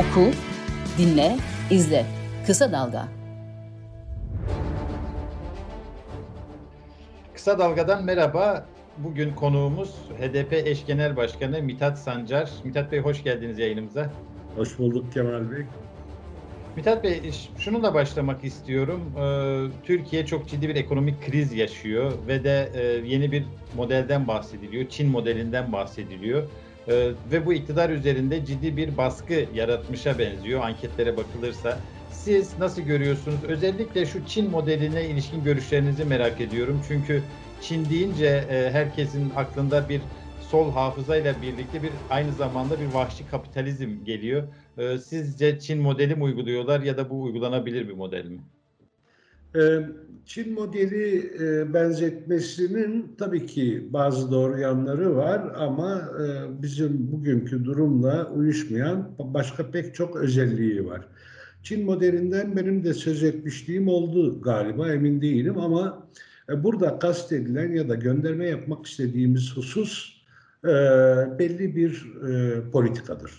Oku, dinle, izle. Kısa Dalga. Kısa Dalga'dan merhaba. Bugün konuğumuz HDP eş genel başkanı Mithat Sancar. Mithat Bey hoş geldiniz yayınımıza. Hoş bulduk Kemal Bey. Mithat Bey şununla başlamak istiyorum. Ee, Türkiye çok ciddi bir ekonomik kriz yaşıyor ve de e, yeni bir modelden bahsediliyor. Çin modelinden bahsediliyor. Ee, ve bu iktidar üzerinde ciddi bir baskı yaratmışa benziyor anketlere bakılırsa. Siz nasıl görüyorsunuz? Özellikle şu Çin modeline ilişkin görüşlerinizi merak ediyorum. Çünkü Çin deyince e, herkesin aklında bir sol hafızayla birlikte bir aynı zamanda bir vahşi kapitalizm geliyor. E, sizce Çin modeli mi uyguluyorlar ya da bu uygulanabilir bir model mi? Ee, Çin modeli e, benzetmesinin tabii ki bazı doğru yanları var ama e, bizim bugünkü durumla uyuşmayan başka pek çok özelliği var. Çin modelinden benim de söz etmişliğim oldu galiba emin değilim ama e, burada kastedilen ya da gönderme yapmak istediğimiz husus belli bir politikadır.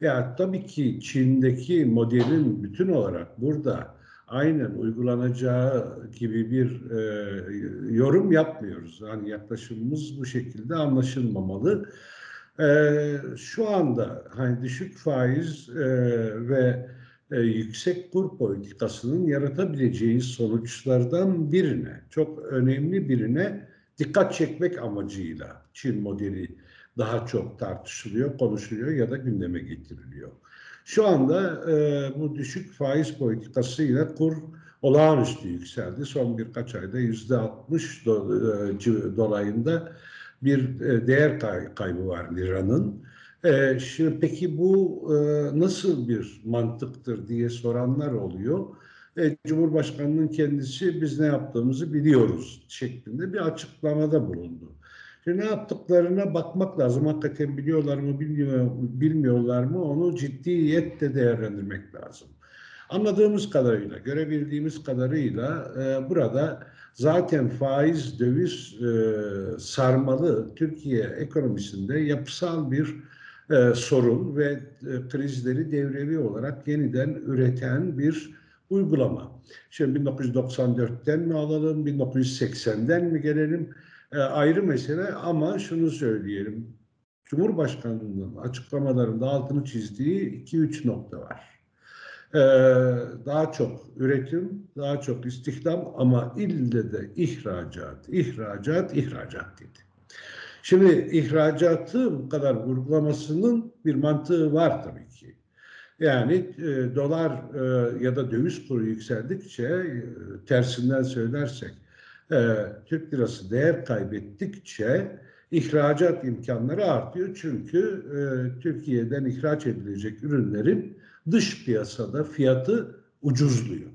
Ya tabii ki Çin'deki modelin bütün olarak burada aynen uygulanacağı gibi bir e, yorum yapmıyoruz. Yani yaklaşımımız bu şekilde anlaşılmamalı. E, şu anda hani düşük faiz e, ve e, yüksek kur politikasının yaratabileceği sonuçlardan birine, çok önemli birine dikkat çekmek amacıyla Çin modeli daha çok tartışılıyor, konuşuluyor ya da gündeme getiriliyor. Şu anda e, bu düşük faiz politikasıyla kur olağanüstü yükseldi. Son birkaç ayda yüzde 60 do, e, dolayında bir e, değer kay, kaybı var liranın. E, şimdi peki bu e, nasıl bir mantıktır diye soranlar oluyor. E, Cumhurbaşkanının kendisi biz ne yaptığımızı biliyoruz şeklinde bir açıklamada bulundu. Ne yaptıklarına bakmak lazım. Hakikaten biliyorlar mı, bilmiyor, bilmiyorlar mı onu ciddiyetle değerlendirmek lazım. Anladığımız kadarıyla, görebildiğimiz kadarıyla e, burada zaten faiz, döviz e, sarmalı Türkiye ekonomisinde yapısal bir e, sorun ve e, krizleri devrevi olarak yeniden üreten bir uygulama. Şimdi 1994'ten mi alalım, 1980'den mi gelelim? E, ayrı mesele ama şunu söyleyelim. Cumhurbaşkanının açıklamalarında altını çizdiği 2-3 nokta var. Ee, daha çok üretim, daha çok istihdam ama ille de ihracat, ihracat, ihracat dedi. Şimdi ihracatı bu kadar vurgulamasının bir mantığı var tabii ki. Yani e, dolar e, ya da döviz kuru yükseldikçe e, tersinden söylersek e, Türk lirası değer kaybettikçe ihracat imkanları artıyor. Çünkü e, Türkiye'den ihraç edilecek ürünlerin dış piyasada fiyatı ucuzluyor.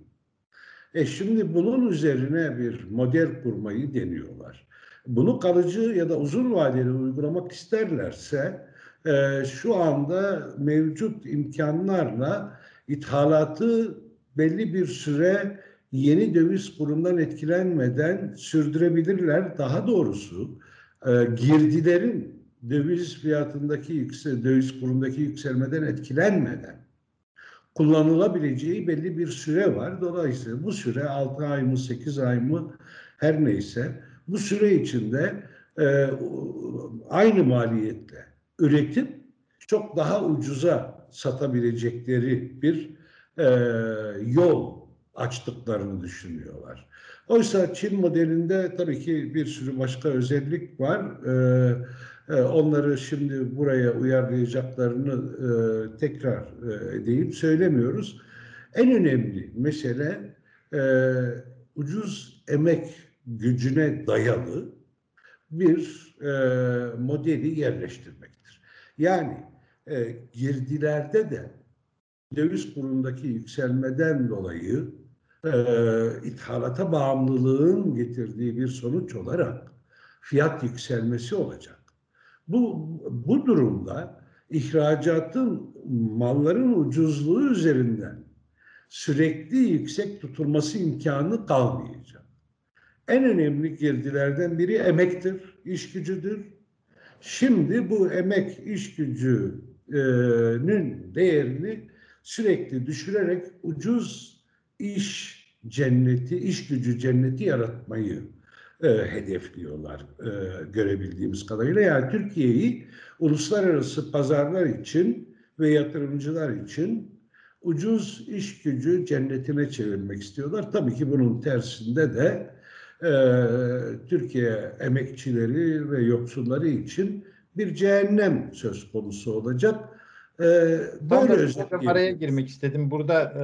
E şimdi bunun üzerine bir model kurmayı deniyorlar. Bunu kalıcı ya da uzun vadeli uygulamak isterlerse e, şu anda mevcut imkanlarla ithalatı belli bir süre yeni döviz kurundan etkilenmeden sürdürebilirler. Daha doğrusu e, girdilerin döviz fiyatındaki yüksel, döviz kurundaki yükselmeden etkilenmeden kullanılabileceği belli bir süre var. Dolayısıyla bu süre 6 ay mı 8 ay mı her neyse bu süre içinde e, aynı maliyetle üretip çok daha ucuza satabilecekleri bir e, yol açtıklarını düşünüyorlar. Oysa Çin modelinde tabii ki bir sürü başka özellik var. Ee, e, onları şimdi buraya uyarlayacaklarını e, tekrar e, söylemiyoruz. En önemli mesele e, ucuz emek gücüne dayalı bir modeli yerleştirmektir. Yani girdilerde de döviz kurundaki yükselmeden dolayı e, ithalata bağımlılığın getirdiği bir sonuç olarak fiyat yükselmesi olacak. Bu, bu durumda ihracatın malların ucuzluğu üzerinden sürekli yüksek tutulması imkanı kalmayacak. En önemli girdilerden biri emektir, iş gücüdür. Şimdi bu emek iş gücünün değerini sürekli düşürerek ucuz iş cenneti, iş gücü cenneti yaratmayı e, hedefliyorlar e, görebildiğimiz kadarıyla. Yani Türkiye'yi uluslararası pazarlar için ve yatırımcılar için ucuz iş gücü cennetine çevirmek istiyorlar. Tabii ki bunun tersinde de e, Türkiye emekçileri ve yoksulları için bir cehennem söz konusu olacak. E, böyle özetleyelim. Araya girmek istedim. Burada e,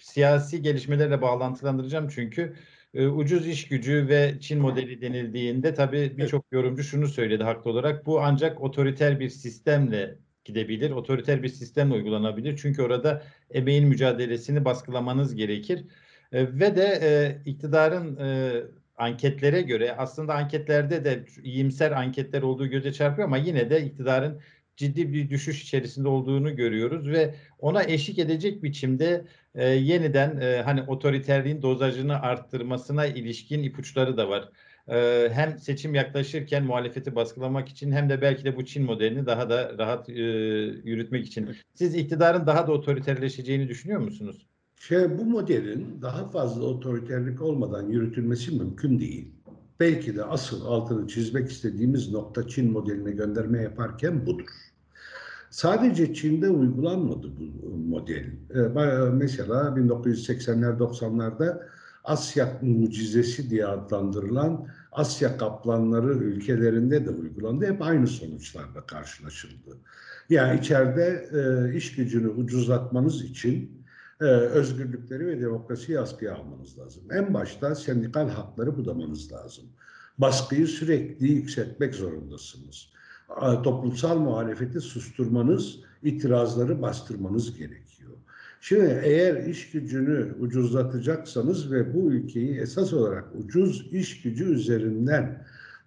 siyasi gelişmelerle bağlantılandıracağım çünkü e, ucuz iş gücü ve Çin modeli denildiğinde tabii birçok yorumcu şunu söyledi haklı olarak. Bu ancak otoriter bir sistemle gidebilir. Otoriter bir sistemle uygulanabilir. Çünkü orada emeğin mücadelesini baskılamanız gerekir. E, ve de e, iktidarın e, anketlere göre aslında anketlerde de iyimser anketler olduğu göze çarpıyor ama yine de iktidarın ciddi bir düşüş içerisinde olduğunu görüyoruz ve ona eşlik edecek biçimde e, yeniden e, hani otoriterliğin dozajını arttırmasına ilişkin ipuçları da var. E, hem seçim yaklaşırken muhalefeti baskılamak için hem de belki de bu Çin modelini daha da rahat e, yürütmek için. Siz iktidarın daha da otoriterleşeceğini düşünüyor musunuz? Şey, bu modelin daha fazla otoriterlik olmadan yürütülmesi mümkün değil. Belki de asıl altını çizmek istediğimiz nokta Çin modeline gönderme yaparken budur. Sadece Çin'de uygulanmadı bu model. Ee, mesela 1980'ler 90'larda Asya mucizesi diye adlandırılan Asya kaplanları ülkelerinde de uygulandı. Hep aynı sonuçlarla karşılaşıldı. Yani içeride e, iş gücünü ucuzlatmanız için e, özgürlükleri ve demokrasiyi askıya almanız lazım. En başta sendikal hakları budamanız lazım. Baskıyı sürekli yükseltmek zorundasınız toplumsal muhalefeti susturmanız, itirazları bastırmanız gerekiyor. Şimdi eğer iş gücünü ucuzlatacaksanız ve bu ülkeyi esas olarak ucuz iş gücü üzerinden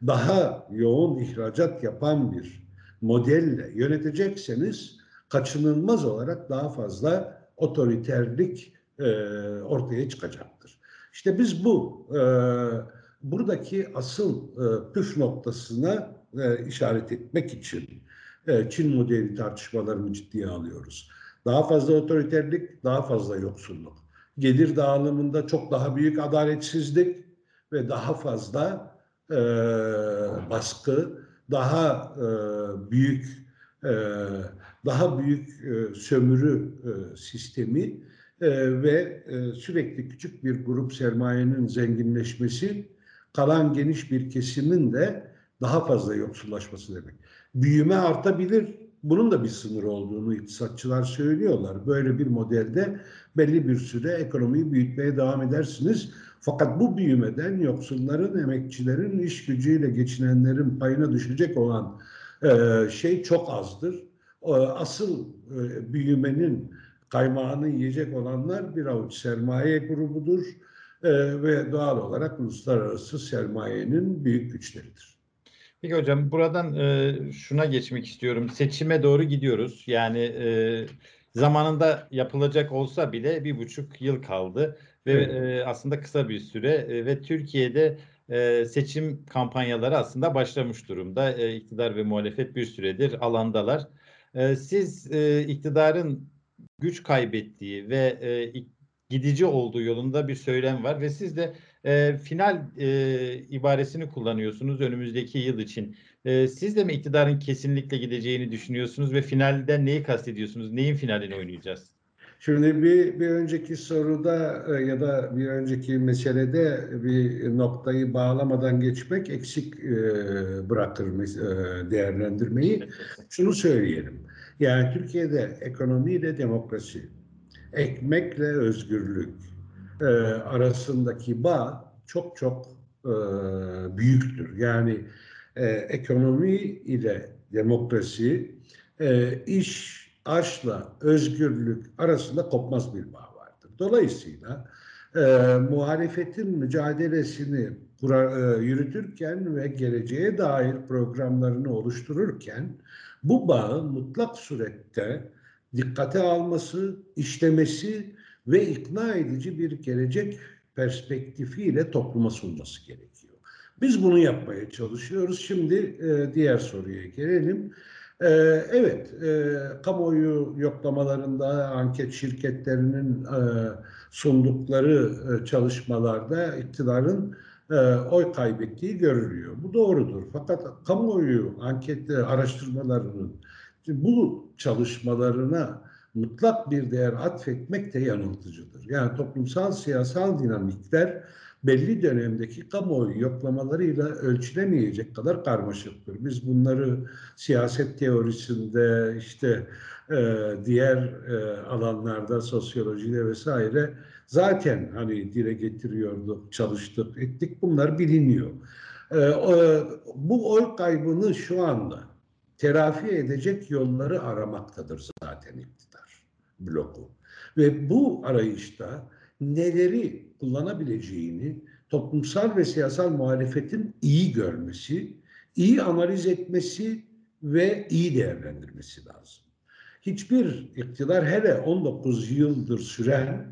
daha yoğun ihracat yapan bir modelle yönetecekseniz kaçınılmaz olarak daha fazla otoriterlik e, ortaya çıkacaktır. İşte biz bu e, buradaki asıl e, püf noktasına e, işaret etmek için e, Çin modeli tartışmalarını ciddiye alıyoruz. Daha fazla otoriterlik, daha fazla yoksulluk. Gelir dağılımında çok daha büyük adaletsizlik ve daha fazla e, baskı, daha e, büyük e, daha büyük e, sömürü e, sistemi e, ve e, sürekli küçük bir grup sermayenin zenginleşmesi, kalan geniş bir kesimin de daha fazla yoksullaşması demek. Büyüme artabilir. Bunun da bir sınır olduğunu iktisatçılar söylüyorlar. Böyle bir modelde belli bir süre ekonomiyi büyütmeye devam edersiniz. Fakat bu büyümeden yoksulların, emekçilerin, iş gücüyle geçinenlerin payına düşecek olan e, şey çok azdır. Asıl e, büyümenin kaymağını yiyecek olanlar bir avuç sermaye grubudur e, ve doğal olarak uluslararası sermayenin büyük güçleridir. Peki hocam buradan e, şuna geçmek istiyorum. Seçime doğru gidiyoruz. Yani e, zamanında yapılacak olsa bile bir buçuk yıl kaldı ve evet. e, aslında kısa bir süre e, ve Türkiye'de e, seçim kampanyaları aslında başlamış durumda. E, iktidar ve muhalefet bir süredir alandalar. E, siz e, iktidarın güç kaybettiği ve e, gidici olduğu yolunda bir söylem var ve siz de e, final ibaresini kullanıyorsunuz önümüzdeki yıl için. Siz de mi iktidarın kesinlikle gideceğini düşünüyorsunuz ve finalden neyi kastediyorsunuz? Neyin finalini oynayacağız? Şimdi bir, bir önceki soruda e, ya da bir önceki meselede bir noktayı bağlamadan geçmek eksik e, bırakır e, değerlendirmeyi. Şunu söyleyelim. Yani Türkiye'de ekonomi ile demokrasi, ekmekle özgürlük, arasındaki bağ çok çok büyüktür. Yani ekonomi ile demokrasi, iş, aşla özgürlük arasında kopmaz bir bağ vardır. Dolayısıyla e, muhalefetin mücadelesini kura, e, yürütürken ve geleceğe dair programlarını oluştururken bu bağı mutlak surette dikkate alması, işlemesi ve ikna edici bir gelecek perspektifiyle topluma sunması gerekiyor. Biz bunu yapmaya çalışıyoruz. Şimdi e, diğer soruya gelelim. Ee, evet, e, kamuoyu yoklamalarında anket şirketlerinin e, sundukları e, çalışmalarda iktidarın oy kaybettiği görülüyor. Bu doğrudur. Fakat kamuoyu anket araştırmalarının bu çalışmalarına mutlak bir değer atfetmek de yanıltıcıdır. Yani toplumsal siyasal dinamikler belli dönemdeki kamuoyu yoklamalarıyla ölçülemeyecek kadar karmaşıktır. Biz bunları siyaset teorisinde işte e, diğer e, alanlarda sosyolojide vesaire zaten hani dile getiriyorduk, çalıştık, ettik. Bunlar biliniyor. E, o, bu oy kaybını şu anda telafi edecek yolları aramaktadır zaten iktidar bloku. Ve bu arayışta neleri kullanabileceğini toplumsal ve siyasal muhalefetin iyi görmesi, iyi analiz etmesi ve iyi değerlendirmesi lazım. Hiçbir iktidar hele 19 yıldır süren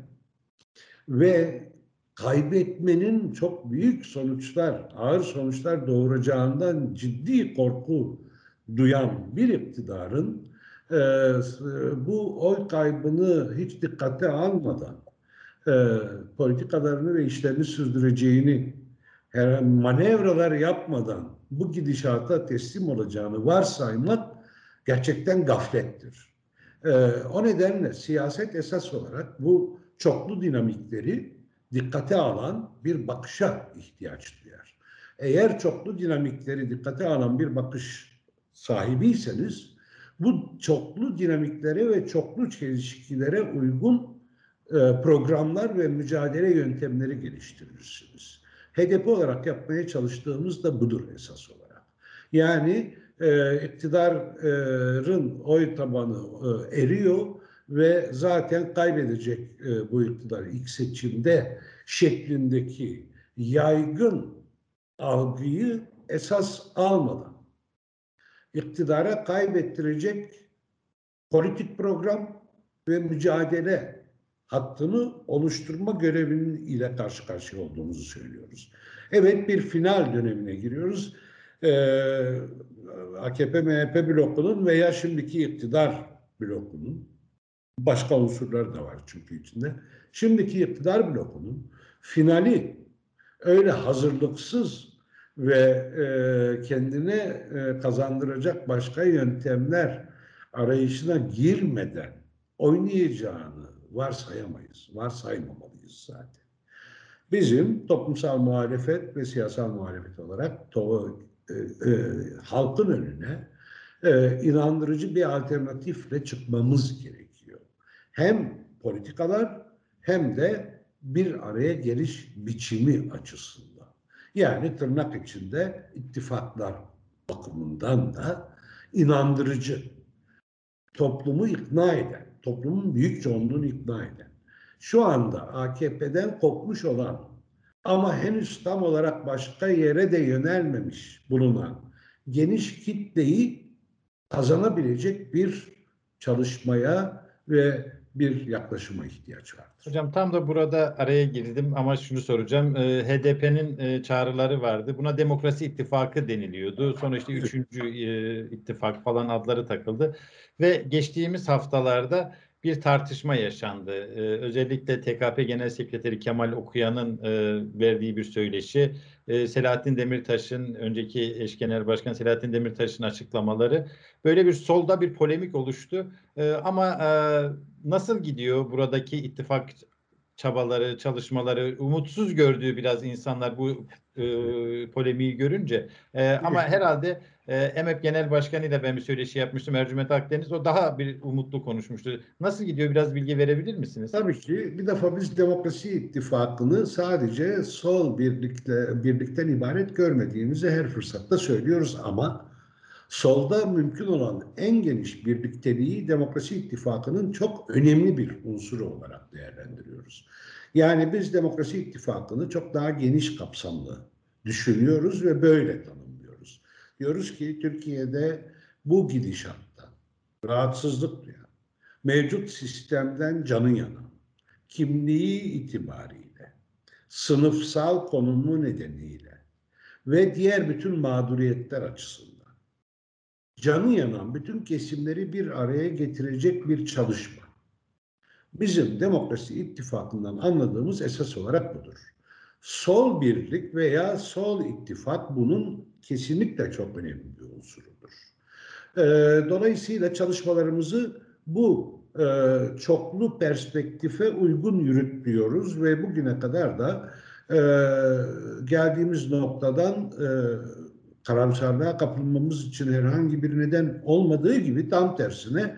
ve kaybetmenin çok büyük sonuçlar, ağır sonuçlar doğuracağından ciddi korku duyan bir iktidarın e, bu oy kaybını hiç dikkate almadan e, politikalarını ve işlerini sürdüreceğini herhangi manevralar yapmadan bu gidişata teslim olacağını varsaymak gerçekten gaflettir. E, o nedenle siyaset esas olarak bu çoklu dinamikleri dikkate alan bir bakışa ihtiyaç duyar. Eğer çoklu dinamikleri dikkate alan bir bakış sahibiyseniz bu çoklu dinamiklere ve çoklu çelişkilere uygun programlar ve mücadele yöntemleri geliştirirsiniz. HDP olarak yapmaya çalıştığımız da budur esas olarak. Yani e, iktidarın oy tabanı e, eriyor ve zaten kaybedecek e, bu iktidar ilk seçimde şeklindeki yaygın algıyı esas almadan iktidara kaybettirecek politik program ve mücadele hattını oluşturma görevinin ile karşı karşıya olduğumuzu söylüyoruz. Evet bir final dönemine giriyoruz. Ee, AKP MHP blokunun veya şimdiki iktidar blokunun başka unsurlar da var çünkü içinde. Şimdiki iktidar blokunun finali öyle hazırlıksız ve e, kendine e, kazandıracak başka yöntemler arayışına girmeden oynayacağını varsayamayız, varsaymamalıyız zaten. Bizim toplumsal muhalefet ve siyasal muhalefet olarak to, e, e, halkın önüne e, inandırıcı bir alternatifle çıkmamız gerekiyor. Hem politikalar hem de bir araya geliş biçimi açısından. Yani tırnak içinde ittifaklar bakımından da inandırıcı, toplumu ikna eden, toplumun büyük çoğunluğunu ikna eden, şu anda AKP'den kopmuş olan ama henüz tam olarak başka yere de yönelmemiş bulunan geniş kitleyi kazanabilecek bir çalışmaya ve bir yaklaşıma ihtiyaç vardır. Hocam tam da burada araya girdim ama şunu soracağım. E, HDP'nin e, çağrıları vardı. Buna Demokrasi İttifakı deniliyordu. Sonra işte üçüncü e, ittifak falan adları takıldı. Ve geçtiğimiz haftalarda bir tartışma yaşandı. Ee, özellikle TKP Genel Sekreteri Kemal Okuyan'ın e, verdiği bir söyleşi, e, Selahattin Demirtaş'ın, önceki eş genel başkan Selahattin Demirtaş'ın açıklamaları böyle bir solda bir polemik oluştu. E, ama e, nasıl gidiyor buradaki ittifak çabaları, çalışmaları umutsuz gördüğü biraz insanlar bu e, polemiği görünce. E, ama herhalde e, EMEP Genel Başkanı ile ben bir söyleşi yapmıştım Ercüment Akdeniz. O daha bir umutlu konuşmuştu. Nasıl gidiyor? Biraz bilgi verebilir misiniz? Tabii ki. Bir defa biz Demokrasi İttifakı'nı sadece sol birlikte birlikten ibaret görmediğimizi her fırsatta söylüyoruz ama solda mümkün olan en geniş birlikteliği Demokrasi İttifakı'nın çok önemli bir unsuru olarak değerlendiriyoruz. Yani biz Demokrasi İttifakı'nı çok daha geniş kapsamlı düşünüyoruz ve böyle tanımlıyoruz. Diyoruz ki Türkiye'de bu gidişatta rahatsızlık duyan, mevcut sistemden canı yanan, kimliği itibariyle, sınıfsal konumu nedeniyle ve diğer bütün mağduriyetler açısından canı yanan bütün kesimleri bir araya getirecek bir çalışma. Bizim demokrasi ittifakından anladığımız esas olarak budur. Sol birlik veya sol ittifak bunun kesinlikle çok önemli bir unsurudur. Ee, dolayısıyla çalışmalarımızı bu e, çoklu perspektife uygun yürütüyoruz ve bugüne kadar da e, geldiğimiz noktadan e, karamsarlığa kapılmamız için herhangi bir neden olmadığı gibi tam tersine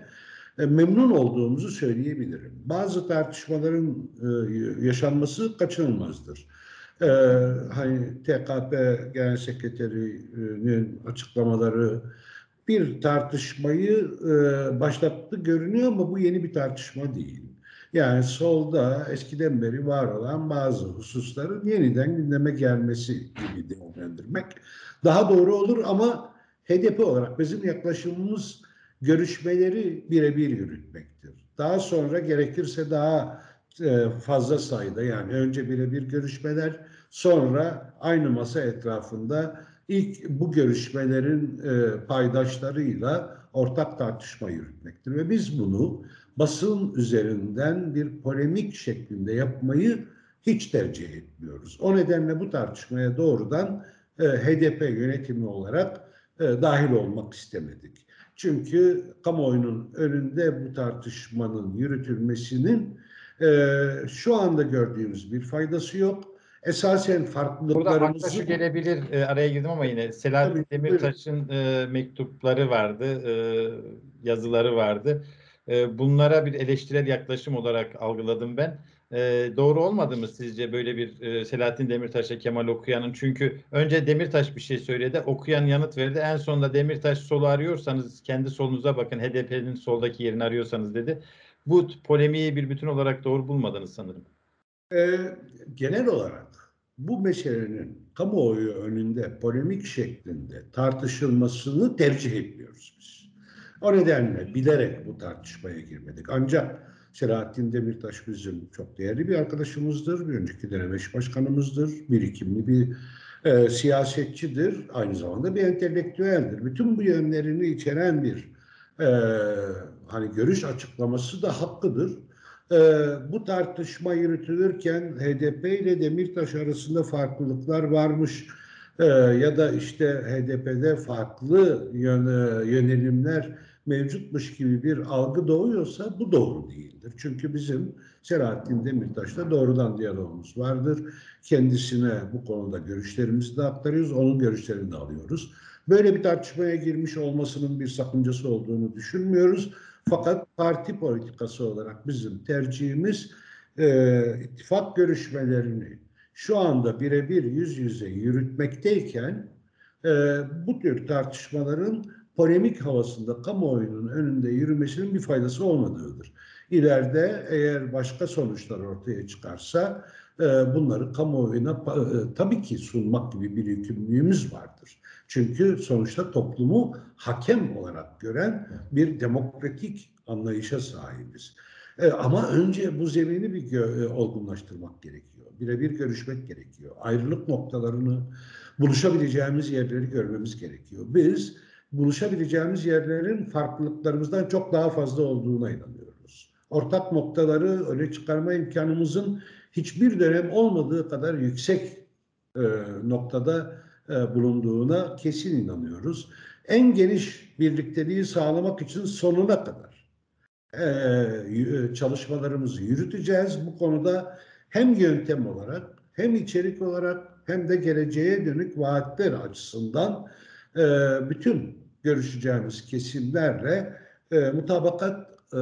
e, memnun olduğumuzu söyleyebilirim. Bazı tartışmaların e, yaşanması kaçınılmazdır. E, hani TKP Genel Sekreteri'nin açıklamaları bir tartışmayı başlattı görünüyor ama bu yeni bir tartışma değil. Yani solda eskiden beri var olan bazı hususların yeniden gündeme gelmesi gibi değerlendirmek daha doğru olur ama HDP olarak bizim yaklaşımımız görüşmeleri birebir yürütmektir. Daha sonra gerekirse daha e, fazla sayıda yani önce birebir görüşmeler sonra aynı masa etrafında ilk bu görüşmelerin e, paydaşlarıyla ortak tartışma yürütmektir ve biz bunu basın üzerinden bir polemik şeklinde yapmayı hiç tercih etmiyoruz. O nedenle bu tartışmaya doğrudan HDP yönetimi olarak e, dahil olmak istemedik. Çünkü kamuoyunun önünde bu tartışmanın yürütülmesinin e, şu anda gördüğümüz bir faydası yok. Esasen farklılıklarımızı... Burada şu gelebilir, e, araya girdim ama yine Selahattin Demirtaş'ın e, mektupları vardı, e, yazıları vardı. E, bunlara bir eleştirel yaklaşım olarak algıladım ben. E, doğru olmadı mı sizce böyle bir e, Selahattin Demirtaş'a Kemal Okuyan'ın? Çünkü önce Demirtaş bir şey söyledi, Okuyan yanıt verdi. En sonunda Demirtaş solu arıyorsanız kendi solunuza bakın, HDP'nin soldaki yerini arıyorsanız dedi. Bu polemiği bir bütün olarak doğru bulmadınız sanırım. E, genel olarak bu meselenin kamuoyu önünde polemik şeklinde tartışılmasını tercih etmiyoruz biz. O nedenle bilerek bu tartışmaya girmedik. Ancak Selahattin Demirtaş bizim çok değerli bir arkadaşımızdır. Bir önceki dönem eş başkanımızdır. Birikimli bir e, siyasetçidir. Aynı zamanda bir entelektüeldir. Bütün bu yönlerini içeren bir e, hani görüş açıklaması da hakkıdır. E, bu tartışma yürütülürken HDP ile Demirtaş arasında farklılıklar varmış e, ya da işte HDP'de farklı yön, yönelimler mevcutmuş gibi bir algı doğuyorsa bu doğru değildir. Çünkü bizim Selahattin Demirtaş'la doğrudan diyalogumuz vardır. Kendisine bu konuda görüşlerimizi de aktarıyoruz, onun görüşlerini de alıyoruz. Böyle bir tartışmaya girmiş olmasının bir sakıncası olduğunu düşünmüyoruz. Fakat parti politikası olarak bizim tercihimiz e, ittifak görüşmelerini şu anda birebir yüz yüze yürütmekteyken e, bu tür tartışmaların polemik havasında kamuoyunun önünde yürümesinin bir faydası olmadığıdır. İleride eğer başka sonuçlar ortaya çıkarsa e, bunları kamuoyuna e, tabii ki sunmak gibi bir yükümlülüğümüz vardır. Çünkü sonuçta toplumu hakem olarak gören bir demokratik anlayışa sahibiz. E, ama önce bu zemini bir olgunlaştırmak gerekiyor. Birebir görüşmek gerekiyor. Ayrılık noktalarını, buluşabileceğimiz yerleri görmemiz gerekiyor. Biz buluşabileceğimiz yerlerin farklılıklarımızdan çok daha fazla olduğuna inanıyoruz. Ortak noktaları öne çıkarma imkanımızın hiçbir dönem olmadığı kadar yüksek e, noktada e, bulunduğuna kesin inanıyoruz. En geniş birlikteliği sağlamak için sonuna kadar e, e çalışmalarımızı yürüteceğiz. Bu konuda hem yöntem olarak hem içerik olarak hem de geleceğe dönük vaatler açısından e, bütün görüşeceğimiz kesimlerle e, mutabakat e,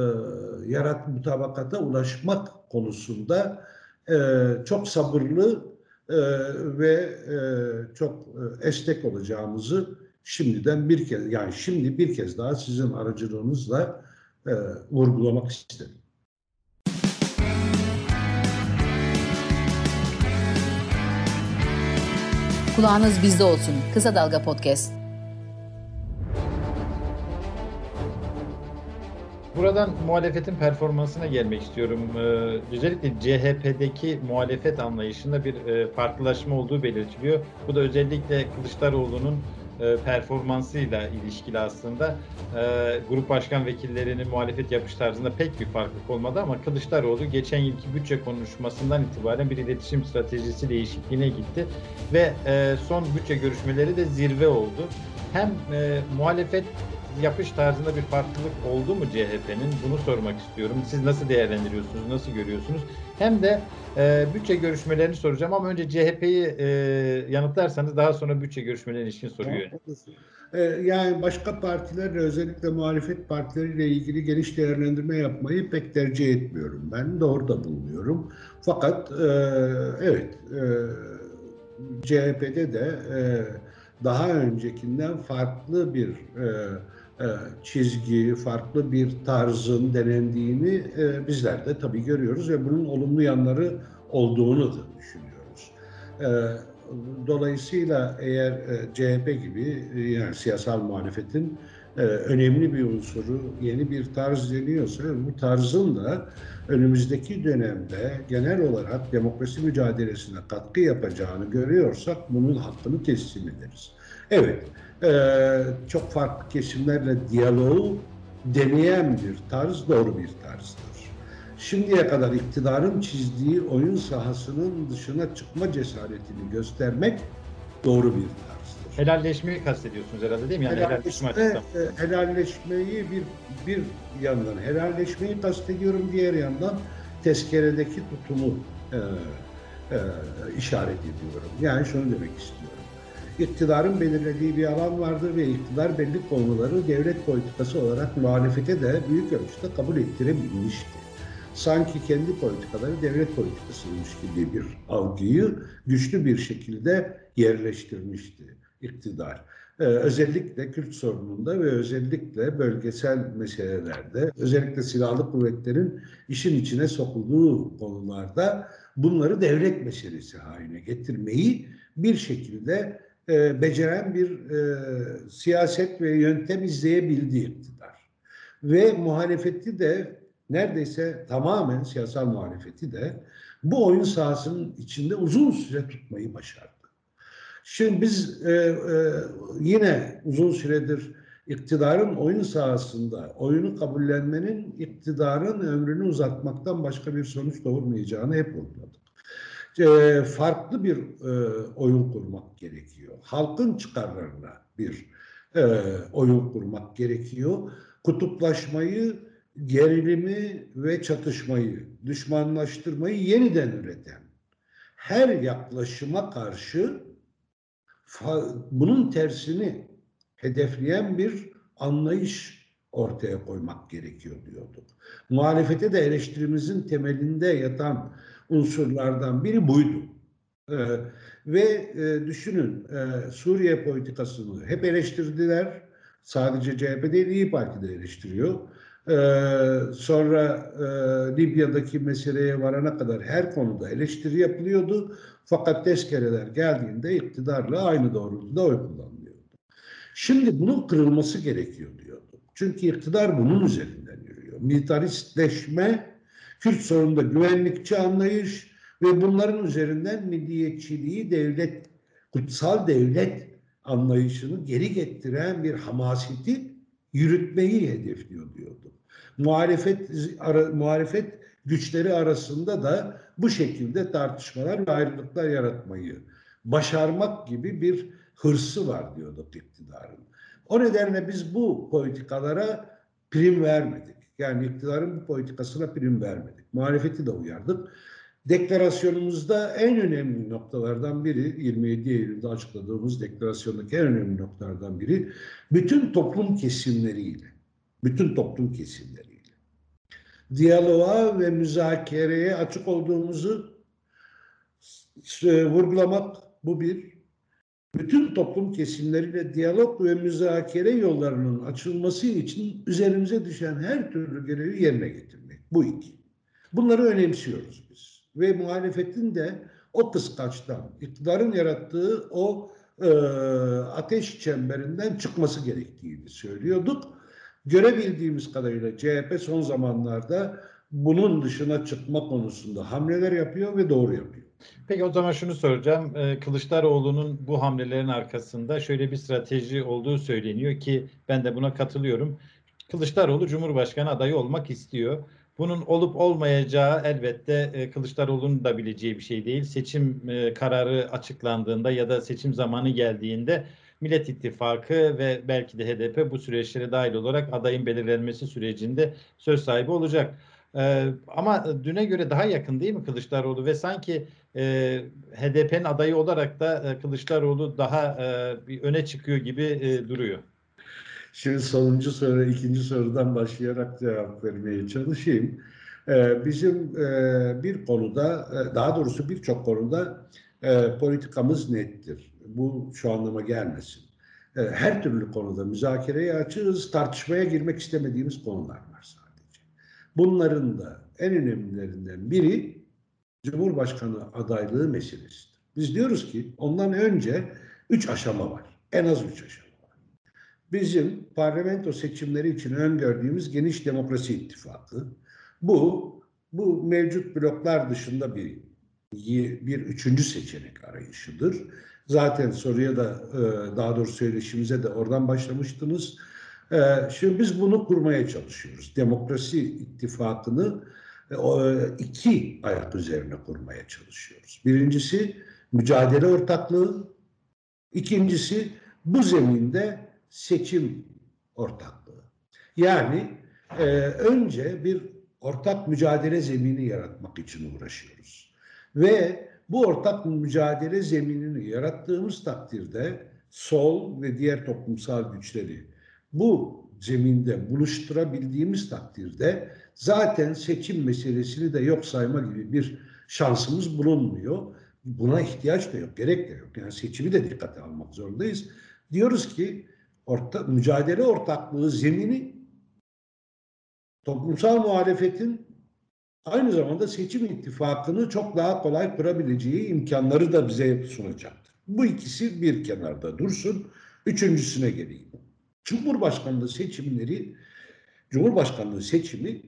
yarat mutabakata ulaşmak konusunda e, çok sabırlı ve çok esnek olacağımızı şimdiden bir kez yani şimdi bir kez daha sizin aracılığınızla vurgulamak istedim. Kulağınız bizde olsun. Kısa Dalga Podcast. Buradan muhalefetin performansına gelmek istiyorum. Ee, özellikle CHP'deki muhalefet anlayışında bir e, farklılaşma olduğu belirtiliyor. Bu da özellikle Kılıçdaroğlu'nun e, performansıyla ilişkili aslında. E, grup başkan vekillerinin muhalefet yapış tarzında pek bir farklılık olmadı ama Kılıçdaroğlu geçen yılki bütçe konuşmasından itibaren bir iletişim stratejisi değişikliğine gitti ve e, son bütçe görüşmeleri de zirve oldu. Hem e, muhalefet yapış tarzında bir farklılık oldu mu CHP'nin? Bunu sormak istiyorum. Siz nasıl değerlendiriyorsunuz, nasıl görüyorsunuz? Hem de e, bütçe görüşmelerini soracağım ama önce CHP'yi e, yanıtlarsanız daha sonra bütçe görüşmelerine ilişkin soruyu. Ee, Yani başka partilerle özellikle muhalefet partileriyle ilgili geniş değerlendirme yapmayı pek tercih etmiyorum. Ben de orada bulunuyorum. Fakat e, evet e, CHP'de de e, daha öncekinden farklı bir e, e, çizgi, farklı bir tarzın denendiğini e, bizler de tabii görüyoruz ve bunun olumlu yanları olduğunu da düşünüyoruz. E, Dolayısıyla eğer e, CHP gibi e, yani siyasal muhalefetin e, önemli bir unsuru yeni bir tarz deniyorsa bu tarzın da önümüzdeki dönemde genel olarak demokrasi mücadelesine katkı yapacağını görüyorsak bunun hakkını teslim ederiz. Evet, e, çok farklı kesimlerle diyaloğu deneyen bir tarz doğru bir tarzdır. Şimdiye kadar iktidarın çizdiği oyun sahasının dışına çıkma cesaretini göstermek doğru bir tarzdır. Helalleşmeyi kastediyorsunuz herhalde değil mi? Yani helalleşme Helalleşme, helalleşmeyi bir bir yandan helalleşmeyi kastediyorum diğer yandan tezkeredeki tutumu e, e, işaret ediyorum. Yani şunu demek istiyorum. İktidarın belirlediği bir alan vardır ve iktidar belli konuları devlet politikası olarak muhalefete de büyük ölçüde kabul ettirebilmişti. Sanki kendi politikaları devlet politikasıymış gibi bir algıyı güçlü bir şekilde yerleştirmişti iktidar. Ee, özellikle Kürt sorununda ve özellikle bölgesel meselelerde, özellikle silahlı kuvvetlerin işin içine sokulduğu konularda bunları devlet meselesi haline getirmeyi bir şekilde e, beceren bir e, siyaset ve yöntem izleyebildi iktidar. Ve muhalefeti de neredeyse tamamen siyasal muhalefeti de bu oyun sahasının içinde uzun süre tutmayı başardı. Şimdi biz e, e, yine uzun süredir iktidarın oyun sahasında oyunu kabullenmenin iktidarın ömrünü uzatmaktan başka bir sonuç doğurmayacağını hep vurguladık. E, farklı bir e, oyun kurmak gerekiyor. Halkın çıkarlarına bir e, oyun kurmak gerekiyor. Kutuplaşmayı, gerilimi ve çatışmayı, düşmanlaştırmayı yeniden üreten her yaklaşıma karşı bunun tersini hedefleyen bir anlayış ortaya koymak gerekiyor diyorduk. Muhalefete de eleştirimizin temelinde yatan unsurlardan biri buydu. Ee, ve e, düşünün e, Suriye politikasını hep eleştirdiler. Sadece CHP değil İyi Parti de eleştiriyor. Ee, sonra e, Libya'daki meseleye varana kadar her konuda eleştiri yapılıyordu. Fakat tezkereler geldiğinde iktidarla aynı doğrultuda oy kullanılıyordu. Şimdi bunun kırılması gerekiyor diyordu. Çünkü iktidar bunun üzerinden yürüyor. Militaristleşme, Kürt sorununda güvenlikçi anlayış ve bunların üzerinden milliyetçiliği devlet, kutsal devlet anlayışını geri getiren bir hamaseti yürütmeyi hedefliyor diyordu. Muhalefet ara, muhalefet güçleri arasında da bu şekilde tartışmalar ve ayrılıklar yaratmayı başarmak gibi bir hırsı var diyorduk iktidarın. O nedenle biz bu politikalara prim vermedik. Yani iktidarın bu politikasına prim vermedik. Muhalefeti de uyardık. Deklarasyonumuzda en önemli noktalardan biri, 27 Eylül'de açıkladığımız deklarasyondaki en önemli noktalardan biri, bütün toplum kesimleriyle, bütün toplum kesimleriyle diyaloğa ve müzakereye açık olduğumuzu vurgulamak bu bir. Bütün toplum kesimleriyle diyalog ve müzakere yollarının açılması için üzerimize düşen her türlü görevi yerine getirmek. Bu iki. Bunları önemsiyoruz biz. Ve muhalefetin de o kıskaçtan, iktidarın yarattığı o e, ateş çemberinden çıkması gerektiğini söylüyorduk. Görebildiğimiz kadarıyla CHP son zamanlarda bunun dışına çıkma konusunda hamleler yapıyor ve doğru yapıyor. Peki o zaman şunu soracağım. Ee, Kılıçdaroğlu'nun bu hamlelerin arkasında şöyle bir strateji olduğu söyleniyor ki ben de buna katılıyorum. Kılıçdaroğlu Cumhurbaşkanı adayı olmak istiyor. Bunun olup olmayacağı elbette e, Kılıçdaroğlu'nun da bileceği bir şey değil. Seçim e, kararı açıklandığında ya da seçim zamanı geldiğinde Millet İttifakı ve belki de HDP bu süreçlere dahil olarak adayın belirlenmesi sürecinde söz sahibi olacak. Ee, ama düne göre daha yakın değil mi Kılıçdaroğlu ve sanki e, HDP'nin adayı olarak da e, Kılıçdaroğlu daha e, bir öne çıkıyor gibi e, duruyor. Şimdi sonuncu soru, ikinci sorudan başlayarak cevap vermeye çalışayım. Ee, bizim e, bir konuda, e, daha doğrusu birçok konuda e, politikamız nettir. Bu şu anlama gelmesin. E, her türlü konuda müzakereye açığız, tartışmaya girmek istemediğimiz konular var sadece. Bunların da en önemlilerinden biri Cumhurbaşkanı adaylığı meselesidir. Biz diyoruz ki ondan önce üç aşama var. En az üç aşama var. Bizim parlamento seçimleri için öngördüğümüz geniş demokrasi ittifakı. Bu bu mevcut bloklar dışında bir bir üçüncü seçenek arayışıdır. Zaten soruya da e, daha doğrusu söyleşimize de oradan başlamıştınız. E, şimdi biz bunu kurmaya çalışıyoruz. Demokrasi ittifakını iki ayak üzerine kurmaya çalışıyoruz. Birincisi mücadele ortaklığı, ikincisi bu zeminde seçim ortaklığı. Yani önce bir ortak mücadele zemini yaratmak için uğraşıyoruz. Ve bu ortak mücadele zeminini yarattığımız takdirde sol ve diğer toplumsal güçleri bu zeminde buluşturabildiğimiz takdirde zaten seçim meselesini de yok sayma gibi bir şansımız bulunmuyor. Buna ihtiyaç da yok, gerek de yok. Yani seçimi de dikkate almak zorundayız. Diyoruz ki orta, mücadele ortaklığı zemini toplumsal muhalefetin aynı zamanda seçim ittifakını çok daha kolay kurabileceği imkanları da bize sunacaktır. Bu ikisi bir kenarda dursun. Üçüncüsüne geleyim. Cumhurbaşkanlığı seçimleri, Cumhurbaşkanlığı seçimi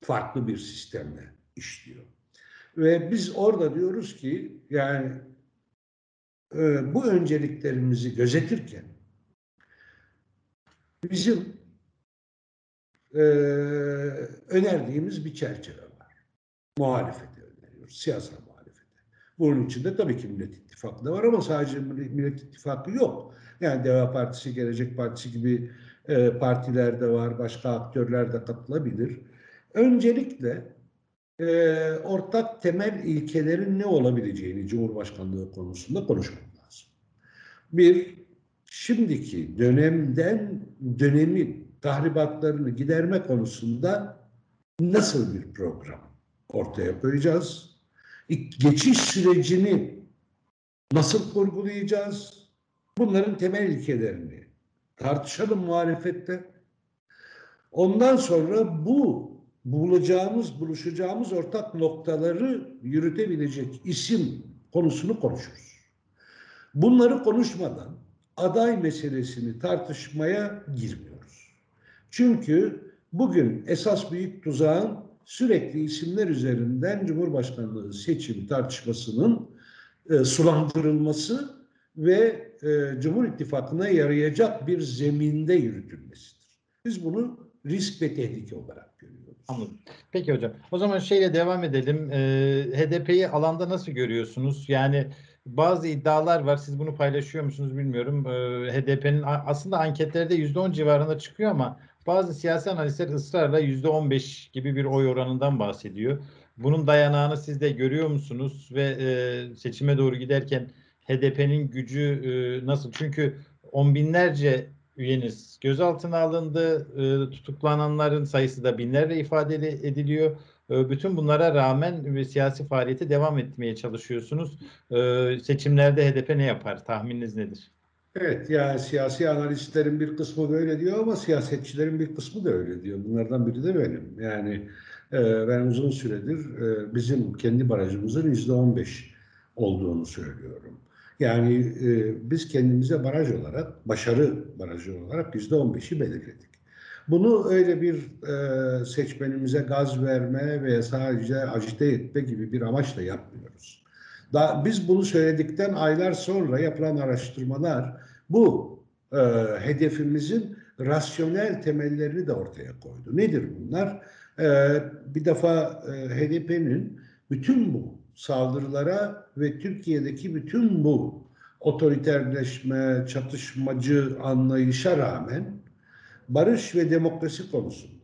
farklı bir sistemle işliyor. Ve biz orada diyoruz ki yani e, bu önceliklerimizi gözetirken bizim e, önerdiğimiz bir çerçeve var. Muhalefeti öneriyoruz, siyasal muhalefeti. Bunun içinde tabii ki Millet İttifakı da var ama sadece Millet İttifakı yok. Yani Deva Partisi, Gelecek Partisi gibi e, partiler de var, başka aktörler de katılabilir. Öncelikle e, ortak temel ilkelerin ne olabileceğini Cumhurbaşkanlığı konusunda konuşmak lazım. Bir, şimdiki dönemden dönemi tahribatlarını giderme konusunda nasıl bir program ortaya koyacağız? Geçiş sürecini nasıl kurgulayacağız? Bunların temel ilkelerini tartışalım muhalefette. Ondan sonra bu bulacağımız, buluşacağımız ortak noktaları yürütebilecek isim konusunu konuşuruz. Bunları konuşmadan aday meselesini tartışmaya girmiyor. Çünkü bugün esas büyük tuzağın sürekli isimler üzerinden Cumhurbaşkanlığı seçim tartışmasının e, sulandırılması ve e, Cumhur İttifakı'na yarayacak bir zeminde yürütülmesidir. Biz bunu risk ve tehlike olarak görüyoruz. Anladım. Peki hocam. O zaman şeyle devam edelim. E, HDP'yi alanda nasıl görüyorsunuz? Yani bazı iddialar var. Siz bunu paylaşıyor musunuz bilmiyorum. E, HDP'nin aslında anketlerde %10 civarında çıkıyor ama bazı siyasi analistler ısrarla yüzde 15 gibi bir oy oranından bahsediyor. Bunun dayanağını siz de görüyor musunuz ve e, seçime doğru giderken HDP'nin gücü e, nasıl? Çünkü on binlerce üyeniz gözaltına alındı. E, tutuklananların sayısı da binlerle ifade ediliyor. E, bütün bunlara rağmen ve siyasi faaliyete devam etmeye çalışıyorsunuz. E, seçimlerde HDP ne yapar? Tahmininiz nedir? Evet yani siyasi analistlerin bir kısmı böyle diyor ama siyasetçilerin bir kısmı da öyle diyor. Bunlardan biri de benim. Yani e, ben uzun süredir e, bizim kendi barajımızın yüzde on beş olduğunu söylüyorum. Yani e, biz kendimize baraj olarak, başarı barajı olarak yüzde on beşi belirledik. Bunu öyle bir e, seçmenimize gaz verme veya sadece acite etme gibi bir amaçla yapmıyoruz. Da, biz bunu söyledikten aylar sonra yapılan araştırmalar bu e, hedefimizin rasyonel temellerini de ortaya koydu. Nedir bunlar? E, bir defa e, HDP'nin bütün bu saldırılara ve Türkiye'deki bütün bu otoriterleşme, çatışmacı anlayışa rağmen barış ve demokrasi konusunda